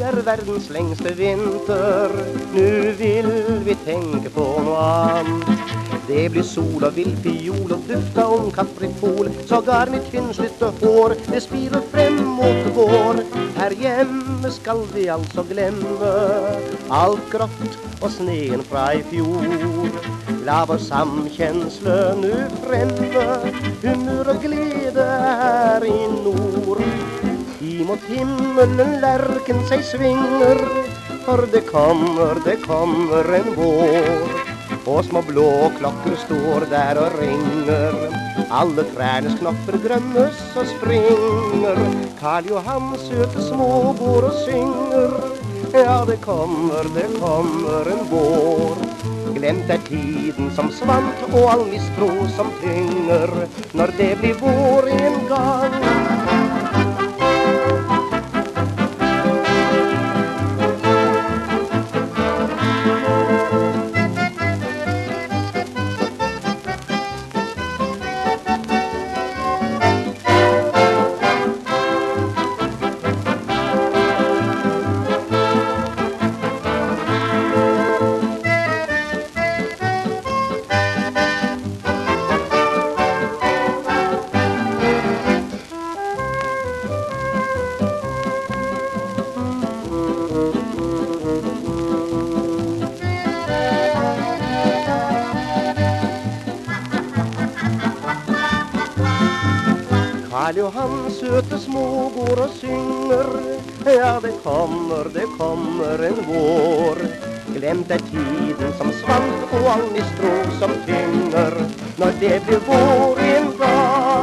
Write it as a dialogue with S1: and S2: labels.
S1: verdens lengste vinter. Nu vil vi tenke på noe annet. Det blir sol og vill fiol og dufta om kaprifol. Sågar mitt tynnslitte hår, det spirer frem mot vår. Her hjemme skal vi altså glemme alt grått og sneen fra i fjor. La vår samkjensle nu fremme, humør og glede er i nord. Imot himmelen lerken seg svinger, for det kommer, det kommer en vår. Og små blå klokker står der og ringer. Alle trærnes knopper grønnes og springer. Karl Johan søte små går og synger. Ja, det kommer, det kommer en vår. Glemt er tiden som svant og all mistro som tynger. Når det blir vår i en gang. Karl Johan søte små går og synger. Ja, det kommer, det kommer en vår. Glemt er tiden som svant og all mistro som tynger. Når det blir vår en dag.